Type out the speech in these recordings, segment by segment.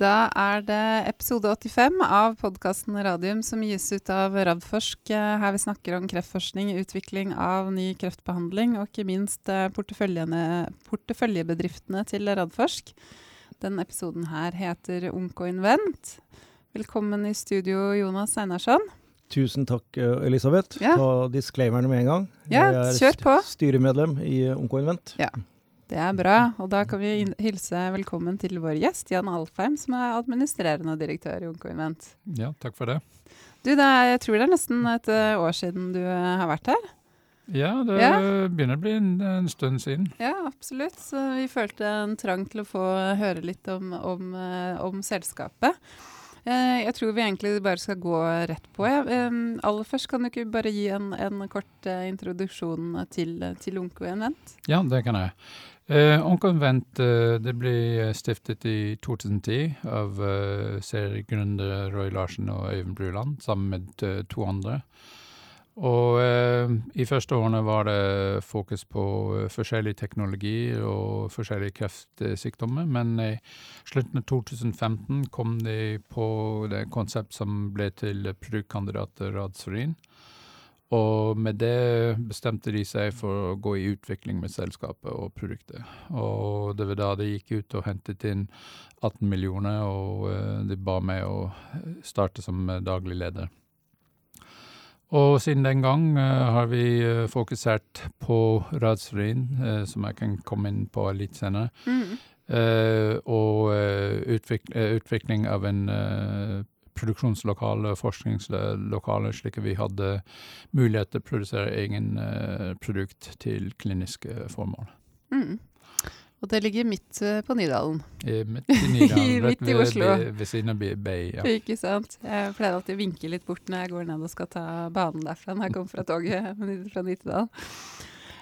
Da er det episode 85 av podkasten Radium som gis ut av Radforsk. Eh, her vi snakker om kreftforskning, utvikling av ny kreftbehandling og ikke minst eh, porteføljebedriftene til Radforsk. Den episoden her heter Onkoinvent. Velkommen i studio, Jonas Einarsson. Tusen takk, eh, Elisabeth. Ja. Ta disclaimerne med en gang. Ja, Jeg er kjør på. styremedlem i Onkoinvent. Ja. Det er bra. Og da kan vi hilse velkommen til vår gjest, Jan Alfheim, som er administrerende direktør i Onkoinvent. Ja, takk for det. Du, det er, jeg tror det er nesten et eh, år siden du eh, har vært her. Ja, det Ja. begynner å bli en, en stund siden. Ja, absolutt. Så vi følte en trang til å få høre litt om, om, eh, om selskapet. Eh, jeg tror vi egentlig bare skal gå rett på. Ja. Eh, aller først, kan du ikke bare gi en, en kort eh, introduksjon til, til Onkoinvent? Ja, det kan jeg. Eh, Onkonvent eh, ble stiftet i 2010 av eh, seriegründer Roy Larsen og Øyvind Bruland, sammen med eh, to andre. Og eh, i første årene var det fokus på eh, forskjellig teknologi og forskjellige kreftsykdommer, men i slutten av 2015 kom de på det konsept som ble til produktkandidatet Radsorin. Og med det bestemte de seg for å gå i utvikling med selskapet og produktet. Og det var da de gikk ut og hentet inn 18 millioner, og eh, de ba meg å starte som eh, daglig leder. Og siden den gang eh, har vi eh, fokusert på Radsfrin, eh, som jeg kan komme inn på litt senere. Mm. Eh, og eh, utvik eh, utvikling av en eh, produksjonslokale forskningslokale, slik at vi hadde mulighet til å produsere egen eh, produkt til kliniske formål. Mm. Og det ligger midt eh, på Nydalen. I, midt i Nydalen, Midt i Oslo. Ved, ved siden av Bay- Bay. Ja. Ikke sant? Jeg pleier alltid å vinke litt bort når jeg går ned og skal ta banen derfra når jeg kommer fra toget fra Nittedal.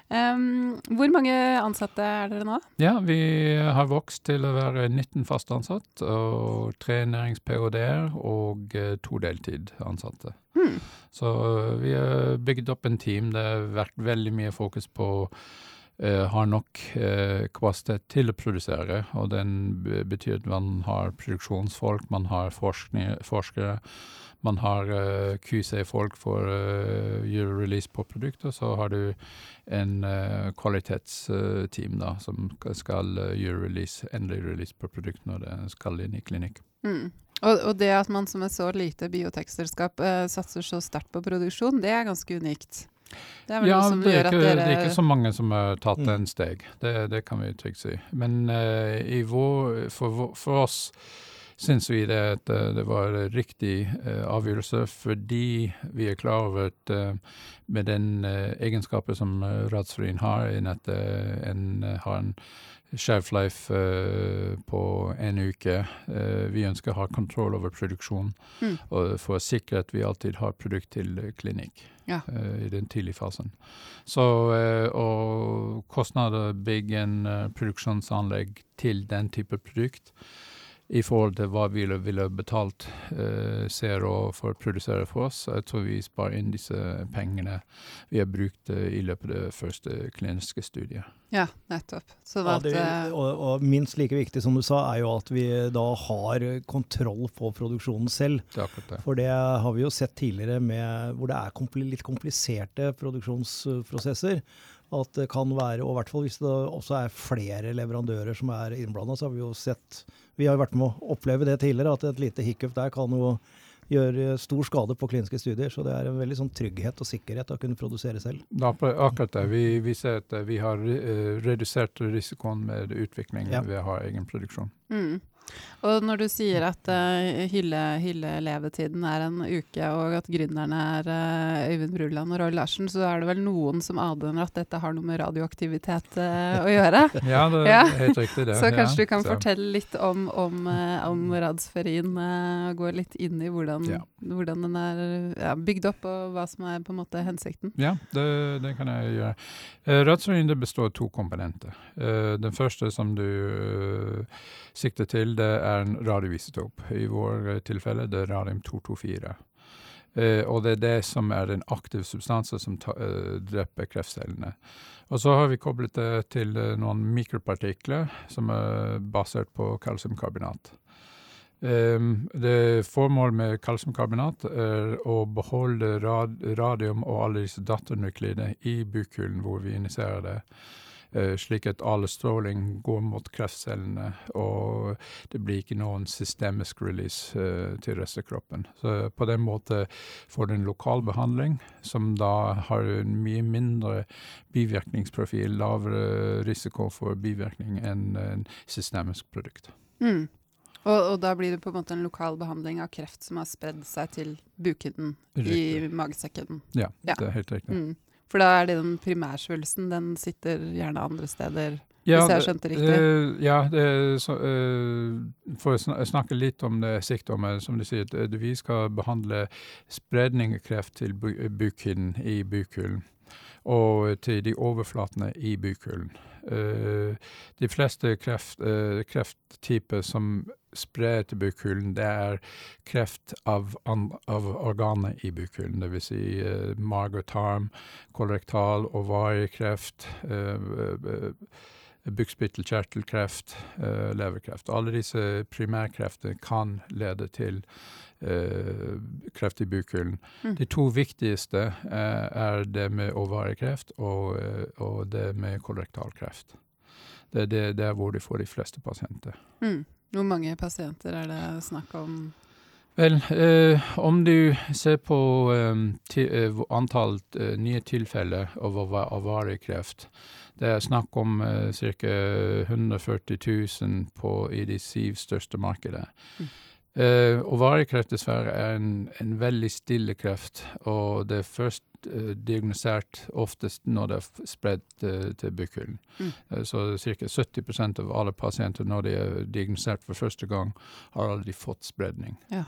Um, hvor mange ansatte er dere nå? ja, vi har vokst til å være 19 fast ansatt, og tre nærings-ph.d.-er og eh, to deltid-ansatte. Hmm. Så øh, vi har bygget opp en team. Det har vært veldig mye fokus på uh, har nok uh, kapasitet til å produsere, og den betyr at man har produksjonsfolk, man har forskere, man har uh, QC-folk for gjøre release på produkter, så har du en uh, kvalitetsteam da, som skal uh, gjøre release, endelig release på produkt når det skal inn i klinikk. Mm. Og, og det at man som et så lite biotekselskap uh, satser så sterkt på produksjon, det er ganske unikt. Det er vel Ja, noe som det er, gjør at ikke, dere det er ikke så mange som har tatt Mm. en steg. Det, det kan vi trygt si. Men uh, i vår, for, for oss syns vi det, at eh, det var riktig eh, avgjørelse, fordi vi er klar over at eh, med den egenskapen som Radsfrien har, i at en har en shelf life på en uke. Vi ønsker å ha kontroll over produksjonen, Mm. og for å sikre at vi alltid har produkt til klinikk Ja. i den tidlige fasen. Så og kostnader bygge en produksjonsanlegg til den type produkt i forhold til hva vi ville, ville betalt uh, CRO for å produsere for oss, så jeg tror vi sparer inn disse pengene vi har brukt eh, i løpet av det første kliniske studiet. Ja, nettopp. Ja, det, eh, og, og minst like viktig som du sa, er jo at vi da har kontroll på produksjonen selv. Det det. For det har vi jo sett tidligere med hvor det er kompl litt kompliserte produksjonsprosesser. At det kan være, og i hvert fall hvis det også er flere leverandører som er innblanda, så har vi jo sett Vi har jo vært med å oppleve det tidligere, at et lite hiccup der kan jo gjøre stor skade på kliniske studier. Så det er en veldig sånn trygghet og sikkerhet å kunne produsere selv. Er akkurat- det. Vi, vi ser at vi har eh, redusert risikoen med utvikling Ja. ved å ha egen produksjon. mm. Og når du sier at uh, hylle, hyllelevetiden er en uke, og at gründerne er uh, Øyvind Bruland og Roy Larsen, så er det vel noen som advarer at dette har noe med radioaktivitet uh, å gjøre? Ja, det Ja. er helt riktig det. Så kanskje ja. du kan Så- fortelle litt om, om, om radsferin, eh, gå litt inn i hvordan, Ja. hvordan den er ja, bygd opp, og hva som er på en måte hensikten. Ja, det, det kan jeg gjøre. Radsorin består av to komponenter. Den første som du sikter til, det er en radioisotop. I vår eh, tilfelle det er radium-224. Eh, og det er det som er den aktive substansen som ta, eh, dreper kreftcellene. Og så har vi koblet det til eh, noen mikropartikler som er basert på kalsiumkarbonat. Um, det Formålet med kalsiumkarbonat er å beholde rad, radium og alle disse datternukleidene i bukhulen hvor vi injiserer det, slik at all stråling går mot kreftcellene, og det blir ikke noen systemisk release uh, til resten av kroppen. Så på den måten får du en lokal behandling som da har en mye mindre bivirkningsprofil, lavere risiko for bivirkning enn en systemisk produkt. Mm. Og, og, da blir det på en måte en lokal behandling av kreft som har spredd seg til bukhinnen i magesekken. Ja, ja, det er helt riktig. Mm. For da er det den primærsvulsten, den sitter gjerne andre steder, ja, hvis jeg skjønte riktig? Uh, ja, det, så, uh, for å snakke litt om det sykdommen, som du sier, vi skal behandle spredning av kreft til bukhinnen i bukhulen og til de overflatene i bukhulen. Uh, de fleste kreft, uh, krefttyper som sprer til bukhulen, det er kreft av, av organet i bukhulen. Dvs. Si, uh, mage og tarm, kolorektal, ovariekreft, uh, bukspyttelkjertelkreft, uh, leverkreft. Alle disse primærkreftene kan lede til uh, kreft i bukhulen. Mm. De to viktigste uh, er det med ovariekreft og, og, det med kolorektalkreft. Det er det, der hvor de får de fleste pasienter. Mm. Hvor mange pasienter er det snakk om? Vel, eh, om du ser på eh, ti, eh, antall nye tilfeller av ovariekreft, det er snakk om uh, ca. 140 000 på, i de syv største markedene. Mm. Uh, ovariekreft dessverre er en, en, veldig stille kreft, og det er først uh, diagnosert oftest når det er spredt uh, til bukhulen. Mm. Uh, så ca. 70% av alle pasienter når de er diagnosert for første gang, har aldri fått spredning. Ja.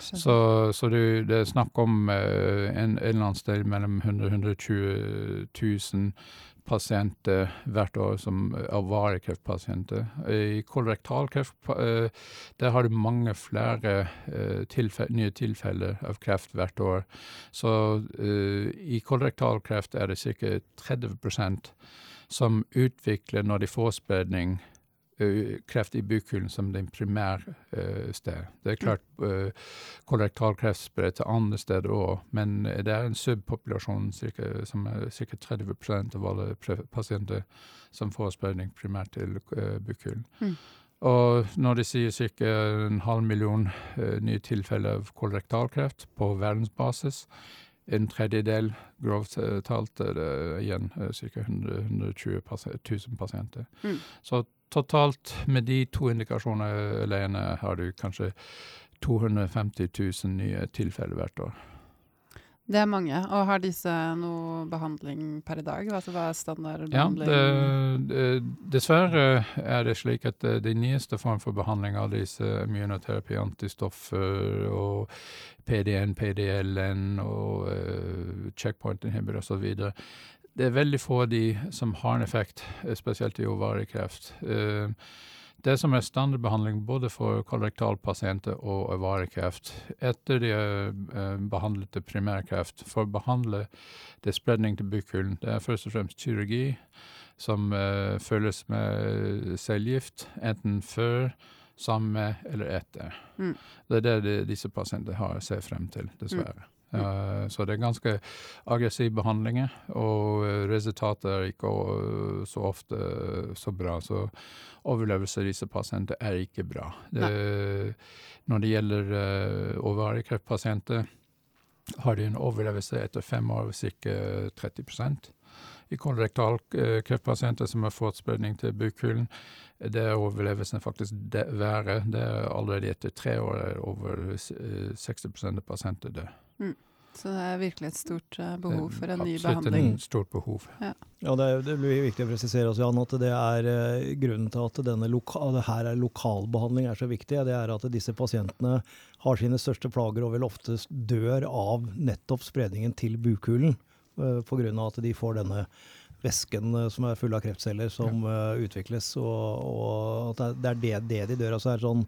Så, så det, det, er snakk om en, en eller annen sted mellom 100 120 000 pasienter hvert år som varige kreftpasienter. I kolorektalkreft uh, der har du mange flere uh, tilfell, nye tilfeller av kreft hvert år. Så uh, i kolorektalkreft er det ca. 30% som utvikler, når de får spredning, kreft i bukhulen som den primære uh, sted. Det er klart uh, kolorektalkreft sprer til andre steder òg, men det er en subpopulasjon cirka, som er ca. 30% av alle pasienter som får spredning primært til uh, bukhulen. Mm. Og når de sier ca. en halv million uh, nye tilfeller av kolorektalkreft på verdensbasis, en tredjedel grovt talt er det igjen ca. 120 000 pasienter. Mm. Så totalt med de to indikasjonene alene har du kanskje 250 000 nye tilfeller hvert år. Det er mange. Og har disse noe behandling per i dag? Altså hva er standardbehandling? Ja, det, dessverre er det slik at det, det nyeste form for behandling av disse immunoterapi, antistoffer og PDN, PDLN og uh, checkpoint inhibitor osv det er veldig få av de som har en effekt, eh, spesielt i ovariekreft. Eh, det som er standardbehandling både for kolorektalpasienter og ovariekreft etter de er eh, behandlet til primærkreft, for å behandle det spredning til bukhulen, det er først og fremst kirurgi som følges med cellegift, enten før, sammen med eller etter. Mm. Det er det disse pasientene har å se frem til, dessverre. Mm. Uh, så det er ganske aggressive behandlinger, og uh, resultatet er ikke uh, så ofte så bra. Så overlevelse av disse pasientene er ikke bra. Det, når det gjelder ovarikreftpasienter, har de en overlevelse etter fem år ca. 30% I kolorektal kreftpasienter som har fått spredning til bukhulen, det er overlevelsen faktisk verre. Det er allerede etter tre år er over 60% av pasienter døde. Mm. Så det er virkelig et stort uh, behov for en ny behandling. Absolutt et stort behov. Ja, ja det, det, blir viktig å presisere også, Jan, at det er uh, grunnen til at denne loka, det her er lokalbehandling er så viktig. Det er at disse pasientene har sine største plager og vil oftest dør av nettopp spredningen til bukhulen. Uh, Pga. at de får denne væsken som er full av kreftceller som ja. utvikles. Og, og, at det er det, det de dør av. Altså er sånn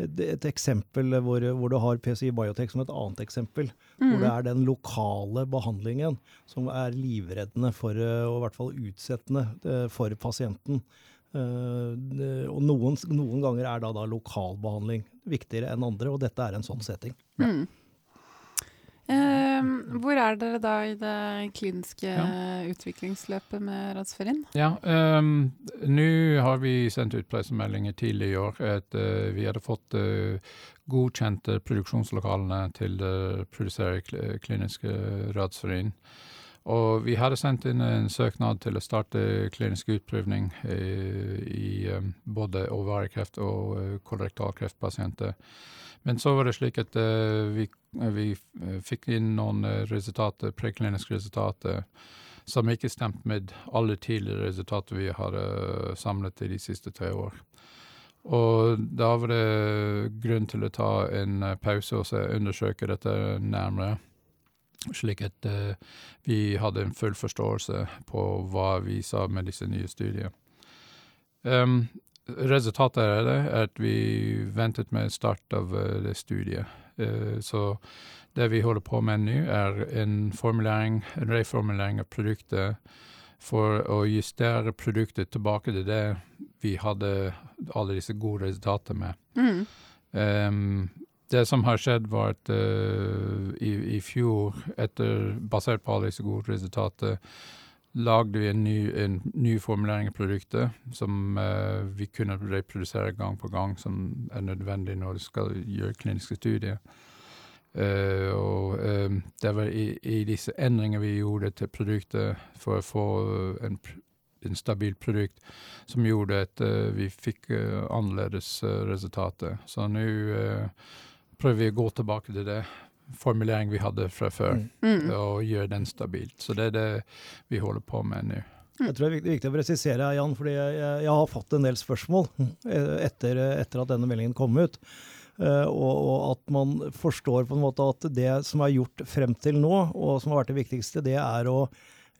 et eksempel hvor, hvor, du har PCI Biotech som et annet eksempel. Mm. Hvor det er den lokale behandlingen som er livreddende for, og i hvert fall utsettende eh, for pasienten. Uh, og noen, noen, ganger er da, da lokalbehandling viktigere enn andre, og dette er en sånn setting. Mm. Uh, hvor er dere da i det kliniske ja. utviklingsløpet med Radsferin? Ja, um, Nå har vi sendt ut pressemeldinger tidlig i år at uh, vi hadde fått uh, godkjente produksjonslokalene til å produsere kliniske Radsferin. Og vi hadde sendt inn en søknad til å starte klinisk utprøvning i, i um, både ovarikreft og kolorektalkreftpasienter. Men så var det slik at uh, vi, vi fikk inn noen resultater, prekliniske resultater som ikke stemte med alle tidligere resultater vi har samlet i de siste tre år. Og da var det grunn til å ta en pause og undersøke dette nærmere slik at vi hadde en full forståelse på hva vi sa med disse nye studiene. Um, resultatet av det er at vi ventet med start av uh, det studiet. Uh, så det vi holder på med nå, er en formulering, en reformulering av produktet for å justere produktet tilbake til det vi hadde alle disse gode resultater med. Mm. Um, det som har skjedd, var at uh, i, i, fjor, etter, basert på alle disse gode resultater, lagde vi en ny, en ny formulering av produktet som uh, vi kunne reprodusere gang på gang, som er nødvendig når du skal gjøre kliniske studier. Uh, og det var i, i, disse endringene vi gjorde til produktet for å få en, en stabilt produkt, som gjorde at vi fikk annerledes resultater. Så nå prøver vi å gå tilbake til det formulering vi hadde fra før, mm. mm. og gjøre den stabilt. Så det er det vi holder på med nå. Mm. Jeg tror det er viktig å presisere, Jan, fordi jeg, jeg, har fått en del spørsmål eh, etter, etter at denne meldingen kom ut. Uh, og, og, at man forstår på en måte at det som er gjort frem til nå, og som har vært det viktigste, det er å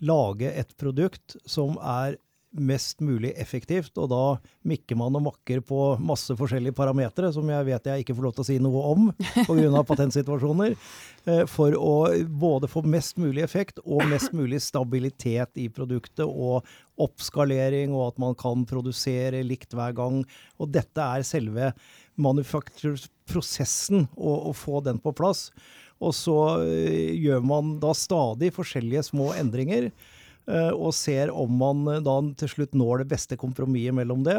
lage et produkt som er mest mulig effektivt. Og da mikker man og makker på masse forskjellige parametere, som jeg vet jeg ikke får lov til å si noe om pga. patentsituasjoner, eh, for å både få mest mulig effekt og mest mulig stabilitet i produktet, og oppskalering, og at man kan produsere likt hver gang. Og dette er selve manufakturprosessen, å, få den på plass. Og så eh, gjør man da stadig forskjellige små endringer. Eh, og ser om man eh, da til slutt når det beste kompromisset mellom det.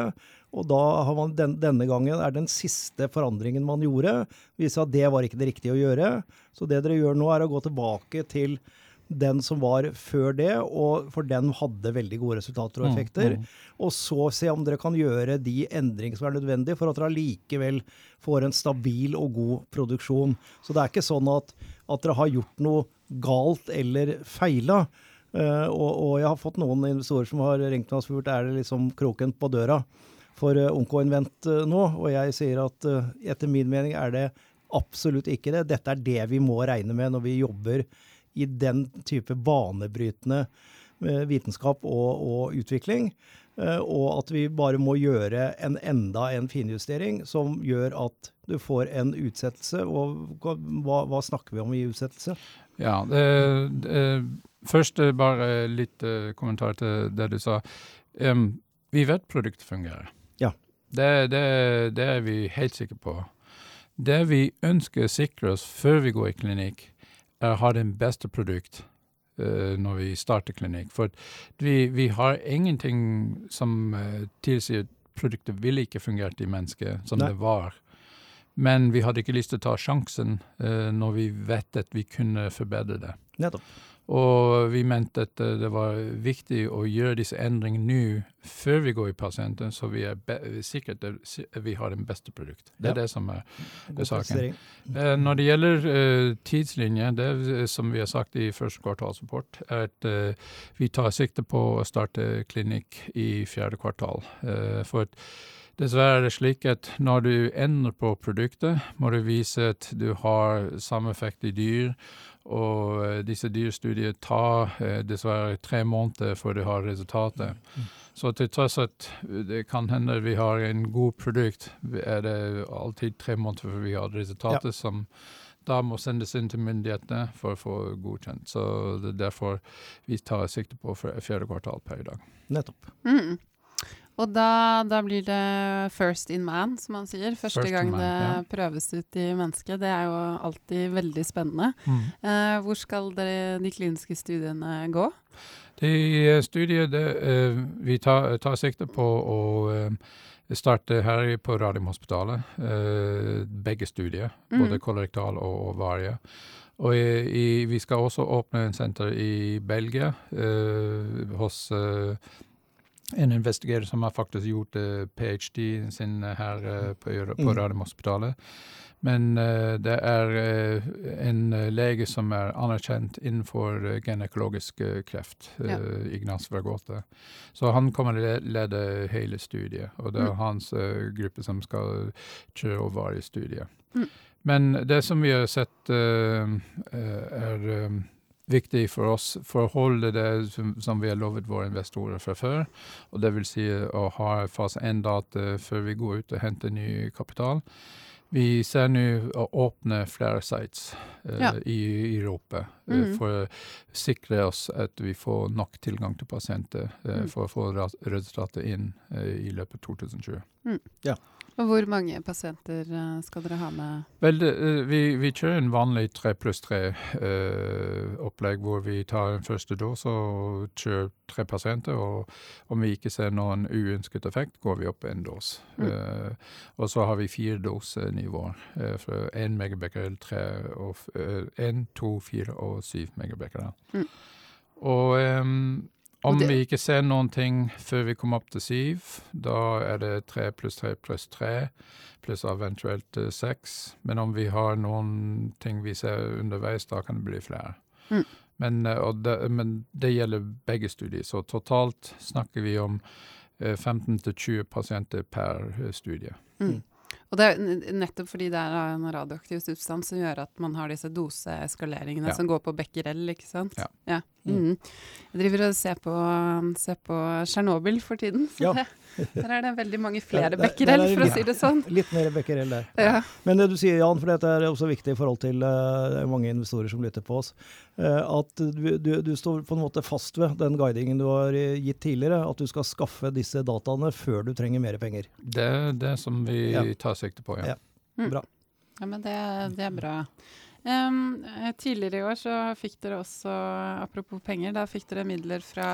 Og da har man den, denne gangen er den siste forandringen man gjorde, viser at det var ikke det riktige å gjøre. Så det dere gjør nå, er å gå tilbake til den som var før det, og for den hadde veldig gode resultater og mm, effekter. Mm, mm. Og så se om dere kan gjøre de endringene som er nødvendige for at dere allikevel får en stabil og god produksjon. Så det er ikke sånn at, at dere har gjort noe galt eller feila. Uh, og, og, jeg har fått noen investorer som har ringt meg og spurt er det liksom kroken på døra for uh, Onkoinvent uh, nå. Og jeg sier at uh, etter min mening er det absolutt ikke det. Dette er det vi må regne med når vi jobber i den type banebrytende vitenskap og, og utvikling. og at vi bare må gjøre en enda en finjustering som gjør at du får en utsettelse. Og hva, hva snakker vi om i utsettelse? Ja, det, det Først eh, bare litt uh, kommentar til det du sa. Um, vi vet produktet fungerer. Ja. Det, det, det, er vi helt sikre på. Det vi ønsker å sikre oss før vi går i klinikk, er å ha det beste produkt uh, når vi starter klinikk. For vi, vi har ingenting som uh, tilsier at produktet ville ikke fungert i mennesket som Nei. det var. Men vi hadde ikke lyst til å ta sjansen når vi vet at vi kunne forbedre det. Nettopp. Og vi mente at eh, det var viktig å gjøre disse endringene nå, før vi går i pasienten, så vi er sikre at vi har det beste produkt. Det er ja. det som er, God saken. Eh, når det gjelder eh, tidslinje, det som vi har sagt i første kvartalsrapport, er at eh, vi tar sikte på å starte klinikk i fjerde kvartal. for Dessverre er det slik at når du endrer på produktet, må du vise at du har samme effekt i dyr, og uh, disse dyrstudiene tar uh, dessverre tre måneder før du har resultatet. Mm. Så til tross at det kan hende vi har en god produkt, er det alltid tre måneder før vi har resultatet, ja. som da må sendes inn til myndighetene for å få godkjent. Så det er derfor vi tar sikte på fjerde kvartal per i dag. Nettopp. Mm. Og da, da, blir det first in man, som man sier. Første gang man, det ja. prøves ut i mennesket. Det er jo alltid veldig spennende. Mm. Eh, hvor skal dere, de kliniske studiene gå? De eh, studiene eh, vi tar, tar, sikte på å eh, starte her på Radiumhospitalet. Eh, begge studier, mm. både kolorektal og ovarie. Og i, i, vi skal også åpne en senter i Belgia eh, hos en investigator som har faktisk gjort uh, ph.d. sin her uh, på, på mm. Radiumhospitalet. Men uh, det er en lege som er anerkjent innenfor gynekologisk kreft, ja. Ignas Vergote. Så han kommer til å lede hele studiet, og det er mm. hans gruppe som skal kjøre over i studiet. Mm. Men det som vi har sett, er viktig for oss for å holde det som, som, vi har lovet våre investorer fra før. og det vil Si å ha fase én-data før vi går ut og henter ny kapital. Vi ser nå å åpne flere sites uh, ja. i, i, Europa uh, mm. for å sikre oss at vi får nok tilgang til pasienter uh, mm. for å få resultatet inn i løpet av 2020. Mm. Ja. Hvor mange pasienter uh, skal dere ha med? Vel, uh, vi, vi, kjører en vanlig tre pluss tre-opplegg, uh, hvor vi tar en første dose og kjører tre pasienter. og Om vi ikke ser noen uønsket effekt, går vi opp en dose. Mm. og så har vi fire dosenivåer. Uh, fra 1 megabecquerel, 3 og 1, 2, 4 og 7 megabecquerel. Mm. Og um, om det, vi ikke ser noen ting før vi kommer opp til syv, da er det tre pluss tre pluss tre, pluss eventuelt uh, seks. Men om vi har noen ting vi ser underveis, da kan det bli flere. Mm. Men, uh, det, men, det, gjelder begge studier, så totalt snakker vi om uh, 15-20 pasienter per studie. Mm. Og det er nettopp fordi det er en radioaktiv substans som gjør at man har disse doseeskaleringene ja. som går på becquerel, ikke sant? Ja. ja. Mm. Jeg driver og ser på, ser på Tsjernobyl for tiden. Så ja. det, der er det veldig mange flere becquerel, for å si det sånn. Litt mer becquerel der. Ja. Men det du sier, Jan, for dette er også viktig i forhold til uh, mange investorer som lytter på oss, uh, at du, du, du, står på en måte fast ved den guidingen du har gitt tidligere, at du skal skaffe disse dataene før du trenger mer penger. Det er det som vi tar sikte på, ja. Mm. Bra. Ja, men det, det er bra. Um, tidligere i år så fikk dere også, apropos penger, da fikk dere midler fra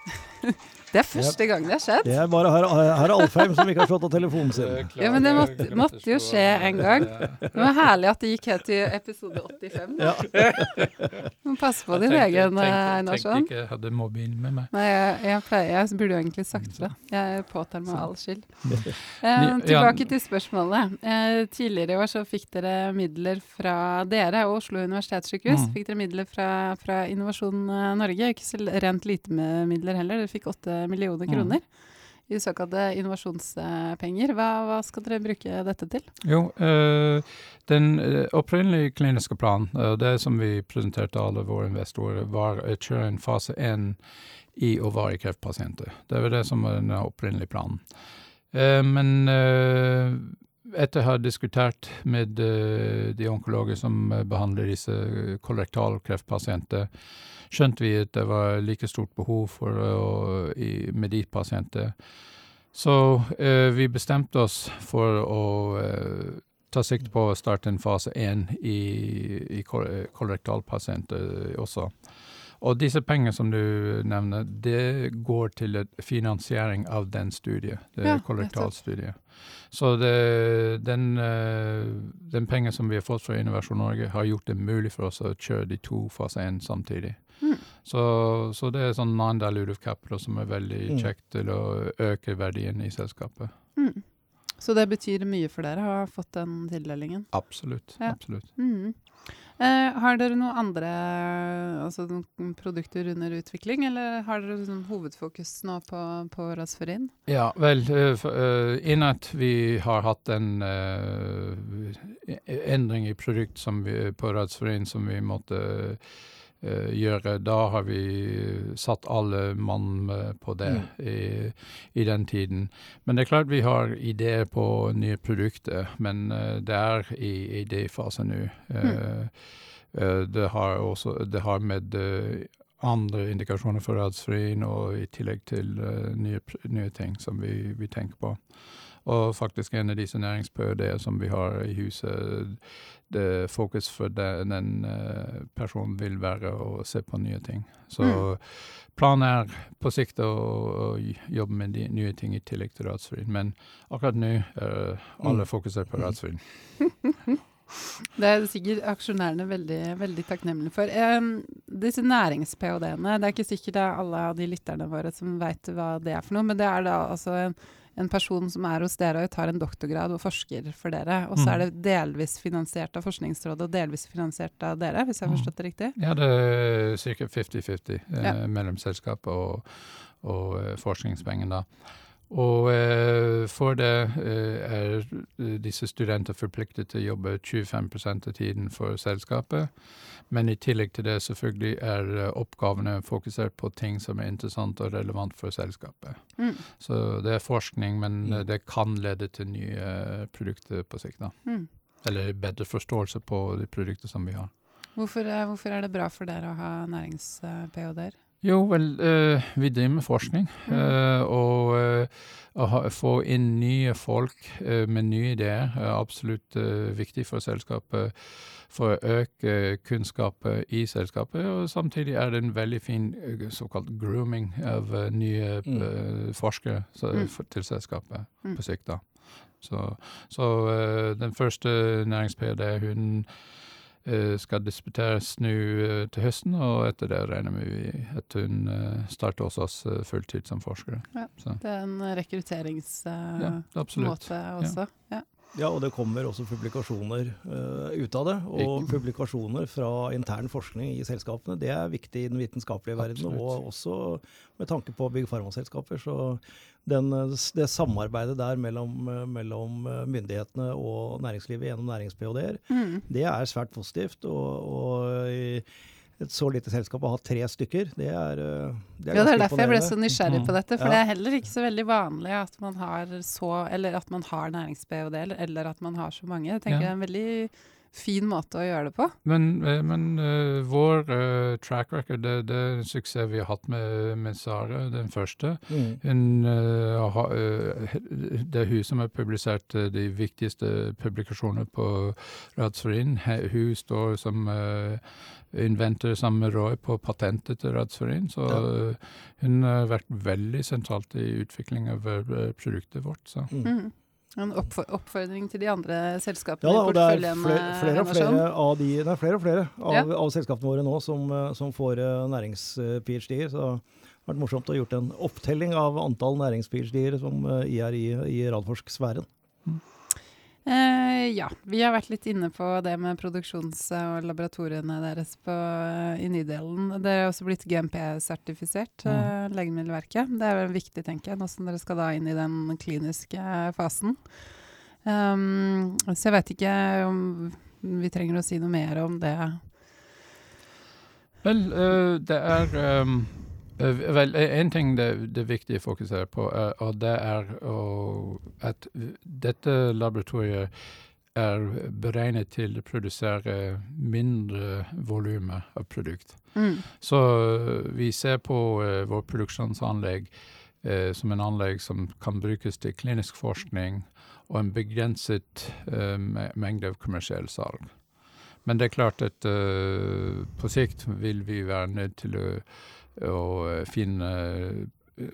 Det er første gang det har skjedd. Det er bare herr Alfheim som ikke har slått av telefonen sin. Ja, Men det måtte, måtte, jo skje en gang. Det var herlig at det gikk helt til episode 85. Ja. Må passe på din egen, Einarsson. Tenkte ikke jeg hadde mobilen med meg. Nei, jeg, jeg, pleier, jeg burde jo egentlig sagt det. Jeg påtar meg all skyld. Eh, tilbake til spørsmålet. Eh, tidligere i år så fikk dere midler fra dere og Oslo universitetssykehus. Mm. Fikk dere midler fra, fra Innovasjon eh, Norge. Ikke så rent lite med midler heller. Dere fikk åtte millioner mm. kroner. Mm. I såkalte innovasjonspenger. Hva, hva, skal dere bruke dette til? Jo, øh, Den øh, opprinnelige kliniske planen, øh, det som vi presenterte alle våre investorer, var å kjøre en fase 1 i ovarikreftpasienter. Det var det som var den opprinnelige planen. men etter å ha diskutert med de onkologer som behandler disse kolorektalkreftpasienter, skjønte vi at det var like stort behov for å, i, med de pasienter. Så eh, vi bestemte oss for å eh, ta sikte på å starte en fase 1 i, i kolorektalpasienter også. Og disse pengene som du nevner, det går til finansiering av den studiet, det ja, kolorektalstudiet. Så det, den, eh, den pengen som vi har fått fra Innovasjon Norge, har gjort det mulig for oss å kjøre de to fase 1 samtidig. Mm. Så, så, det er sånn non-dilutive capital som er veldig mm. kjekt til å øke verdien i selskapet. Mm. Så det betyr mye for dere å ha fått den tildelingen? Absolutt. Ja. absolutt. Mm. Eh, har dere noen andre altså noen produkter under utvikling, eller har dere sånn hovedfokus nå på, på Rasferin? Ja, vel, uh, uh, innen at vi har hatt en uh, endring i produkt vi, på Rasferin som vi måtte gjøre. Da har vi satt alle mann på det mm. i, i, den tiden. Men det er klart vi har ideer på nye produkter, men det er i idéfasen nå. Mm. Det har også det har med andre indikasjoner for rasfrin, og i tillegg til nye, nye, ting som vi, vi, tenker på. Og faktisk en av disse næringsph som vi har i huset, fokus for den, den uh, personen vil være å se på nye ting. Så mm. planen er på sikt å, å, jobbe med de nye ting i tillegg til rasfrin, men akkurat nå er alle mm. fokusert på rasfrin. Det er sikkert aksjonærene veldig, veldig takknemlige for. Um, disse nærings-ph.d.-ene, det er ikke sikkert det er alle av de lytterne våre som veit hva det er for noe, men det er da altså en, en person som er hos dere og tar en doktorgrad og forsker for dere. Og så mm. er det delvis finansiert av Forskningsrådet og delvis finansiert av dere, hvis jeg har mm. forstått det riktig? Ja, det er ca. 50-50 eh, ja. mellom selskapet og, og forskningspengene da. Og eh, for det eh, er eh, disse studenter forpliktet til å jobbe 25% av tiden for selskapet. Men i tillegg til det selvfølgelig er oppgavene fokusert på ting som er interessant og relevant for selskapet. Mm. Så det er forskning, men mm. det kan lede til nye produkter på sikt. Mm. Eller bedre forståelse på de produkter som vi har. Hvorfor, hvorfor er det bra for dere å ha nærings-ph.d.-er? Jo, vel, uh, vi driver med forskning. Uh, og uh, å få inn nye folk med nye ideer er absolutt viktig for selskapet. For å øke kunnskapet i selskapet. Og samtidig er det en veldig fin såkalt grooming av nye mm. forskere mm. til selskapet mm. på sikt. da. Så, så den første nærings-PD, hun Eh, skal disputeres nå eh, til høsten, og etter det regner vi at hun eh, starter hos oss fulltid som forsker. Ja, det er en rekrutteringsmåte ja, også. Ja. Ja, og det kommer også publikasjoner uh, ut av det. Og Ikke. publikasjoner fra intern forskning i selskapene. Det er viktig i den vitenskapelige verden, og også med tanke på big pharma-selskaper. Så den, det samarbeidet der mellom, mellom, myndighetene og næringslivet gjennom nærings-ph.d.-er, mm. det er svært positivt. og, og et så lite selskap å ha tre stykker, det er, eh, det er Ja, det er derfor jeg ble så nysgjerrig på dette. For ja. det er heller ikke så veldig vanlig at man har så Eller at man har nærings-ph.d., eller at man har så mange. Jeg tenker ja. det er en veldig fin måte å gjøre det på. Men, eh, men uh, vår uh, track record, det, det, er en suksess vi har hatt med, med Sara, den første. Mm. En, uh, ha, det er hun som har publisert de viktigste publikasjonene på Radsforin. Hun står som inventor sammen med Roy på patentet til Radsforin, så ja. hun har vært veldig sentralt i utvikling av produktet vårt. Så. Mm. En oppfordring til de andre selskapene ja, porteføljen? Det er flere, flere, og flere av de, det er flere og flere av, ja. av selskapene våre nå som, eh, som får uh, nærings-ph.d.-er. Så det har vært morsomt å ha gjort en opptelling av antall nærings-ph.d.-er som er i, i Radforsk-sfæren. Mm. Eh, ja, vi har vært litt inne på det med produksjons- og laboratoriene deres på, i Nydelen. Dere har også blitt GMP-sertifisert, mm. eh, Legemiddelverket. Det er vel viktig, tenker jeg, nå som dere skal da inn i den kliniske fasen. Um, så jeg vet ikke om vi trenger å si noe mer om det. Vel, uh, det er Eh, vel, En ting det, det, er viktig å fokusere på, er, og det er at dette laboratoriet er beregnet til å produsere mindre volumer av produkt. Mm. Så eh, vi ser på uh, vårt produksjonsanlegg uh, som en anlegg som kan brukes til klinisk forskning og en begrenset uh, mengde av kommersiell salg. Men det er klart at på sikt vil vi være nødt til å og eh, finne eh,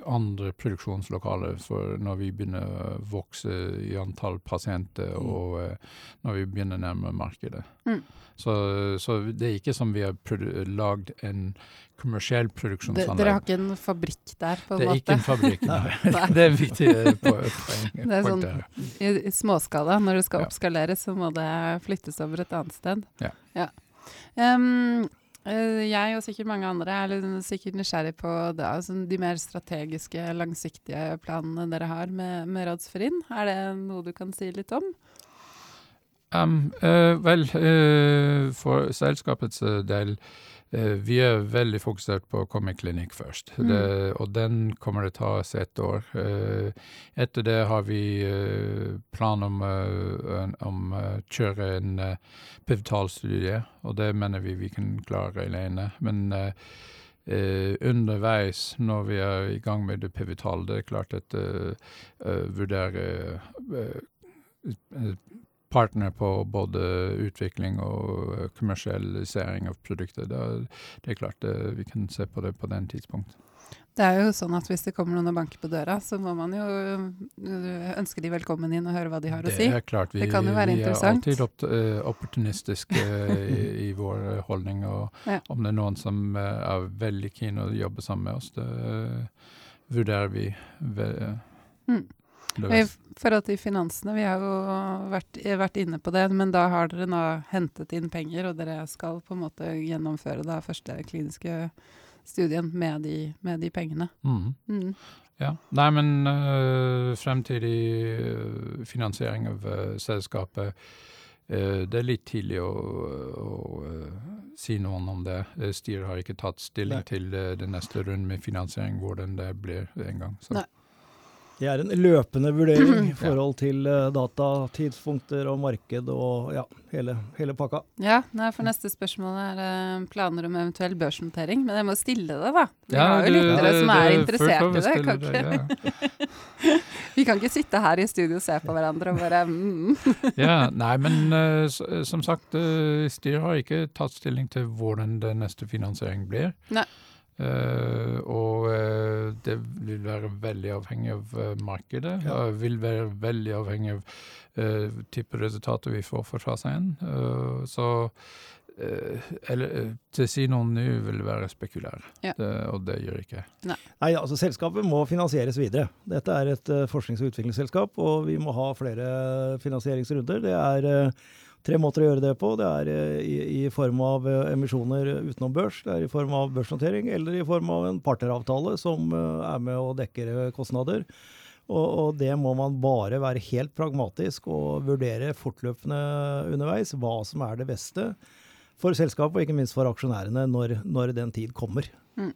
andre produksjonslokaler for når vi begynner å vokse i antall pasienter, mm. og uh, når vi begynner nærmere markedet. Mm. Så, så, det er ikke som vi har lagd en kommersiell produksjonsanlegg. Dere har ikke en fabrikk der, på en måte? Det er ikke en fabrikk, nei. det er viktig poeng. Det er sånn, i, småskala, når det skal oppskaleres, så må det flyttes over et annet sted. Ja. ja. Um, Eh, jeg og sikkert mange andre er sikkert nysgjerrig på det, altså de mer strategiske, langsiktige planene dere har med, med Radsferin. Er det noe du kan si litt om? Um, uh, vel, uh, for selskapets del vi er veldig fokusert på å komme i klinikk først. Mm. Det, og den kommer det ta oss ett år. etter det har vi plan om å kjøre en pivotalstudie, og det mener vi vi kan klare alene. Men Uh, underveis når vi er i gang med det pivotale, det er klart at uh, uh, vurdere partner på både utvikling og kommersialisering av produkter. Det, det er klart vi kan se på det på den tidspunkt. Det er jo sånn at hvis det kommer noen og banker på døra, så må man jo ønske de velkommen inn og høre hva de har det å si. Er klart, vi, det kan jo være vi er alltid opp, uh, opportunistiske i, i, vår holdning. Og ja. om det er noen som er veldig keen å jobbe sammen med oss, det uh, vurderer vi. Ve mm. I forhold til finansene, vi har jo vært, vært, inne på det, men da har dere nå hentet inn penger, og dere skal på en måte gjennomføre da første kliniske studien med de, med de pengene. Mm. Mm. Ja. Nei, men uh, fremtidig uh, finansiering av uh, selskapet Det er litt tidlig å, å si noe om det. Styret har ikke tatt stilling Nei. til den neste runden med finansiering, hvordan det blir en gang. Så. Nei. Det er en løpende vurdering i forhold til uh, data, tidspunkter og marked og ja, hele, hele pakka. Ja, nei, for neste spørsmål er uh, planer om eventuell børsnotering. Men jeg må stille det, da. Vi ja, har jo lyttere som er interessert i det. Kan det ja. Vi kan ikke sitte her i studio og se på hverandre og bare mm. Ja, nei, men uh, som sagt, styret har ikke tatt stilling til hvordan den neste finansiering blir. Nei. Uh, og uh, det vil være veldig avhengig av uh, markedet. Ja. og vil være veldig avhengig av type resultater vi får fra seg 1. så eller, til å si noe nå vil være spekulær, ja. det, og det gjør ikke Nei. Nei, altså Selskapet må finansieres videre. Dette er et forsknings- og utviklingsselskap, og vi må ha flere finansieringsrunder. Det er tre måter å gjøre det på. Det er eh, i, i, form av eh, emisjoner utenom børs, det er i form av børsnotering eller i form av en partneravtale som eh, er med og dekker kostnader. Og, og, det må man bare være helt pragmatisk og vurdere fortløpende underveis hva som er det beste for selskapet, og ikke minst for aksjonærene, når, når den tid kommer. Mm.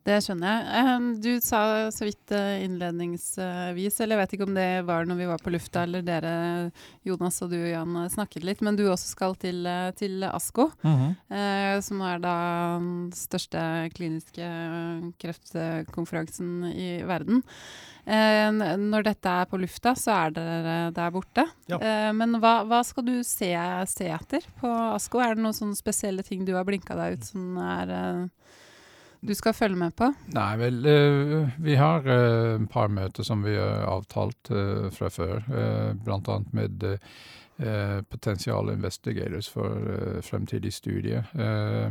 Det skjønner jeg. Du sa så vidt eh, innledningsvis, eller jeg vet ikke om det var når vi var på lufta, eller dere, Jonas og du Jan, snakket litt, men du også skal til, eh, til ASKO, mm -hmm. som er da den største kliniske kreftkonferansen i verden. Når dette er på lufta, så er dere der borte. Ja. Men hva, hva, skal du se, se etter på ASKO? Er det noen spesielle ting du har blinka deg ut som er du skal følge med på? Nei, vel, uh, vi har et par møter som vi har avtalt uh, fra før. Blant Bl.a. med potensiale potensial investigators for fremtidig studie.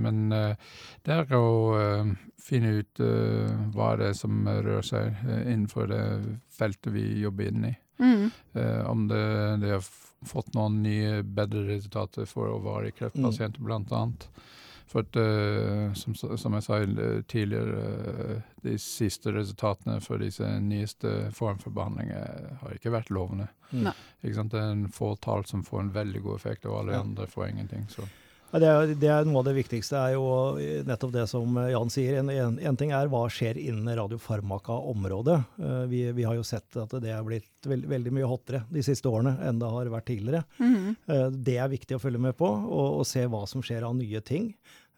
men det er å finne ut hva det er som rører seg innenfor det feltet vi jobber inn i. Mm. om det, det, har fått noen nye bedre resultater for overvarige kreftpasienter, mm. blant annet. For at, uh, som, som, jeg sa tidligere, uh, de siste resultatene for disse nyeste form for behandling har ikke vært lovende. Mm. Ikke sant? Det er en fåtall som får en veldig god effekt, og alle ja. andre får ingenting. så... Det, er, det, er, Noe av det viktigste er jo nettopp det som Jan sier. En, en, en ting er hva skjer innen radiofarmaka-området. Uh, vi, vi, har jo sett at det er blitt veld, veldig mye hottere de siste årene enn det har vært tidligere. Mm uh, det er viktig å følge med på og, og, se hva som skjer av nye ting.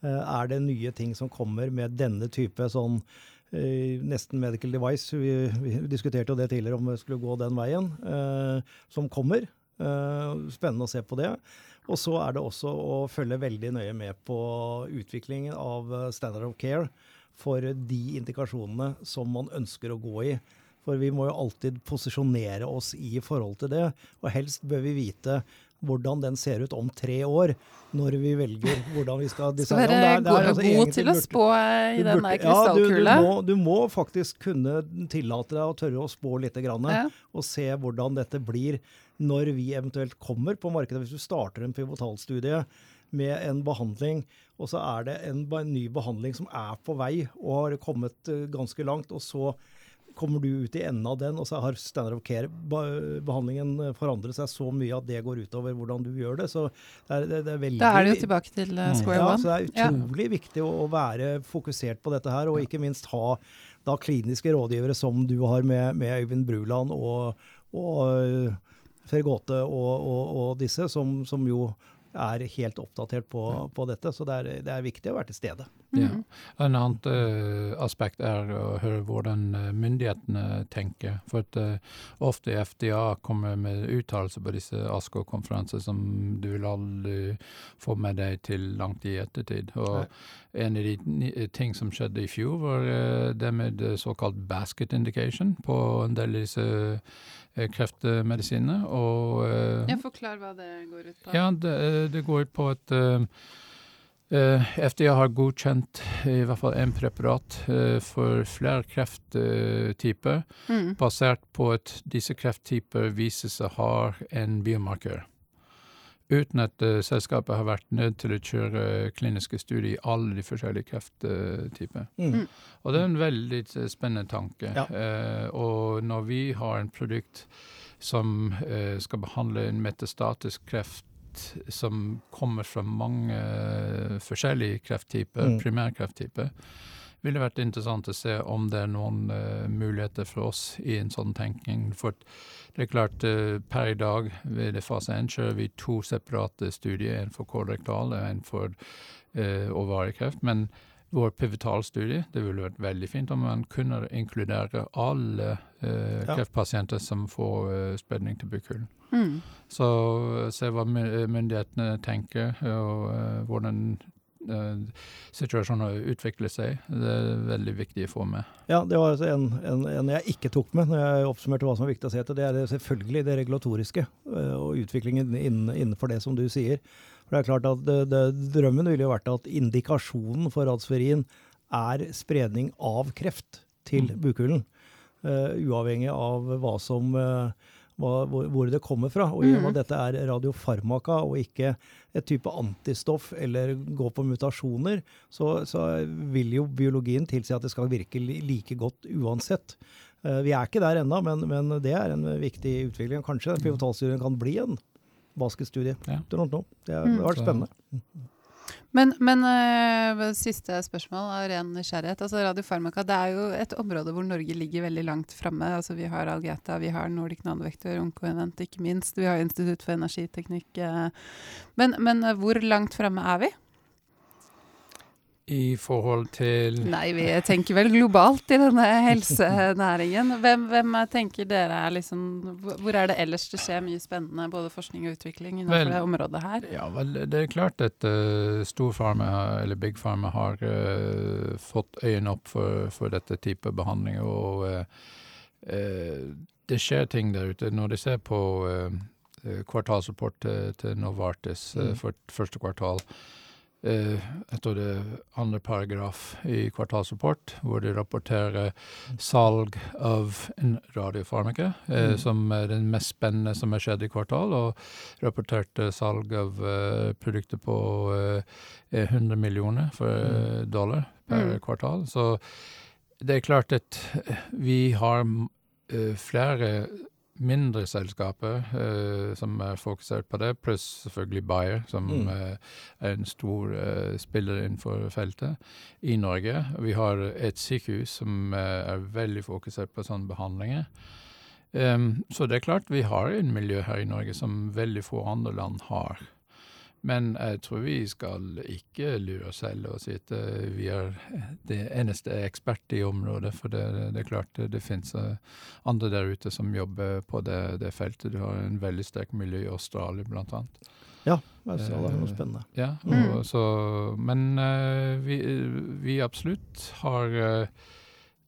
Uh, er det nye ting som kommer med denne type sånn nesten medical device. Vi, vi, diskuterte jo det tidligere om vi skulle gå den veien. som kommer. spennende å se på det. Og så er det også å følge veldig nøye med på utviklingen av eh, standard of care for de indikasjonene som man ønsker å gå i. For vi må jo alltid posisjonere oss i forhold til det, og helst bør vi vite hvordan den ser ut om tre år, når vi velger hvordan vi skal designe den. Være god, altså god til å spå i den der krystallkula? Ja, du, du, du, må faktisk kunne tillate deg å tørre å spå litt, grann, ja. og se hvordan dette blir når vi eventuelt kommer på markedet. Hvis du starter en pivotalstudie med en behandling, og så er det en, ny behandling som er på vei og har kommet uh, ganske langt, og så kommer du ut i enden av den, og så har standard of care-behandlingen eh, forandret seg så mye at det går utover hvordan du gjør det. Så det er, det, det er veldig Da er det jo tilbake til uh, square one. Ja, så det er utrolig ja. viktig å, å, være fokusert på dette her, og ikke minst ha da kliniske rådgivere som du har med, med Øyvind Bruland og, og Fergåte og, og, og disse, som, som, jo er helt oppdatert på, på dette. Så det er, det er viktig å være til stede. Ja. Mhm. En annet eh, aspekt er å høre hvordan eh, myndighetene tenker. For at eh, ofte FDA kommer med uttalelser på disse ASKO-konferanser som du vil aldri få med deg til langt i ettertid. Og en av de ting som skjedde i fjor, var eh, det med såkalt basket indication på en del av disse kreftmedisinene. Og Ja, forklar hva det går ut på. ja, det, det går ut på at FDA har godkjent i hvert fall én preparat eh, for flere krefttyper, Mm. basert på at disse krefttyper viser seg ha en biomarker. Uten at eh, selskapet har vært nødt til å kjøre kliniske studier i alle de forskjellige krefttyper. Mm. Mm. Og det er en veldig eh, spennende tanke. Ja. Eh, og når vi har en produkt som eh, skal behandle en metastatisk kreft som kommer fra mange eh, forskjellige krefttyper, Mm. primærkrefttyper, ville vært interessant å se om det er noen uh, muligheter for oss i en sånn tenkning. For det er klart, uh, per i dag ved fase 1 kjører vi to separate studier, en for kolorektal og en for uh, ovarikreft. Men vår pivotalstudie, det ville vært veldig fint om man kunne inkludere alle eh, Ja. kreftpasienter som får eh, spredning til bukhulen. Mm. Så eh, se hva myndighetene tenker, og eh, hvordan situasjonen situasjonen utvikler seg. Det er veldig viktig å få med. Ja, det var altså en, en, en jeg ikke tok med når jeg oppsummerte hva som er viktig å se etter. Det er selvfølgelig det regulatoriske eh, og utviklingen innenfor det som du sier. For det er klart at det, det, Drømmen ville jo vært at indikasjonen for radsferien er spredning av kreft til Mm. bukhulen. Uh, uavhengig av hva som uh, hva, hvor, hvor det kommer fra. Og i og med Mhm. at dette er radiofarmaka og ikke et type antistoff eller gå på mutasjoner, så, så vil jo biologien tilsi at det skal virke like godt uansett. Uh, vi er ikke der ennå, men, men det er en viktig utvikling. Kanskje den pivotalstudien kan bli en basketstudie. Ja. Det har Mm. det har vært spennende. Men, men øh, siste spørsmål av ren nysgjerrighet. Altså Radiofarmaka det er jo et område hvor Norge ligger veldig langt framme. Altså, vi har Algeta, vi har Nordic Nanovektor, Oncoevent ikke minst. Vi har Institutt for energiteknikk. eh. Men, men øh, hvor langt framme er vi? I forhold til Nei, vi tenker vel globalt i denne helsenæringen. Hvem, hvem tenker dere er liksom hvor- er det ellers det skjer mye spennende, både forskning og utvikling innenfor Vel, det området her? Ja, vel, det er klart at uh, storfarme, eller big pharma, har uh, fått øynene opp for, for dette type behandling. Og uh, eh, det skjer ting der ute. Når de ser på eh, eh, kvartalsrapport til, til Novartis eh, Mm. for første kvartal, eh, jeg det andre paragraf i kvartalsrapport, hvor de rapporterer salg av en radiofarmaka, eh, Mm. som er den mest spennende som har skjedd i kvartal, og rapporterte salg av eh, produkter på eh, 100 millioner for, eh, dollar per Mm. kvartal. Så det er klart at eh, vi har eh, flere mindre selskaper uh, som er fokusert på det, pluss selvfølgelig Bayer, som Mm. uh, er en stor uh, spiller innenfor feltet i Norge. Vi har et sykehus som er veldig fokusert på sånne behandlinger. Um, så det er klart vi har en miljø her i Norge som veldig få andre land har. Men jeg tror vi skal ikke lure oss selv og si at eh, vi er det eneste ekspert i området, for det, det er klart det, det finnes eh, andre der ute som jobber på det, det feltet. Du har en veldig sterk miljø i Australia, annet. Ja, jeg sa det. Noe Eh, spennende. Ja, Mm. og så, men vi, vi absolutt har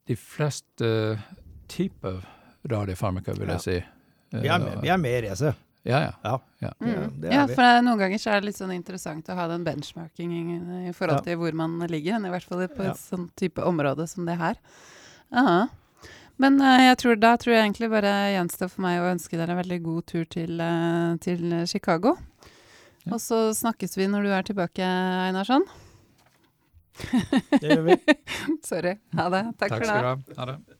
de fleste typer radiofarmaka, vil Ja. jeg si. Vi er vi er med i racet. Ja, ja. Ja. ja. Mm. det ja, er for det noen ganger så er det litt sånn interessant å ha den benchmarkingen i forhold til hvor man ligger, i hvert fall på Ja. et sånn type område som det her. Aha. Men uh, jeg tror, da tror jeg egentlig bare gjenstår for meg å ønske dere en veldig god tur til, uh, til Chicago. Ja. Og så snakkes vi når du er tilbake, Einarsson. Det gjør vi. Sorry. Ha det. Takk, Takk for det. skal du ha. Ha det.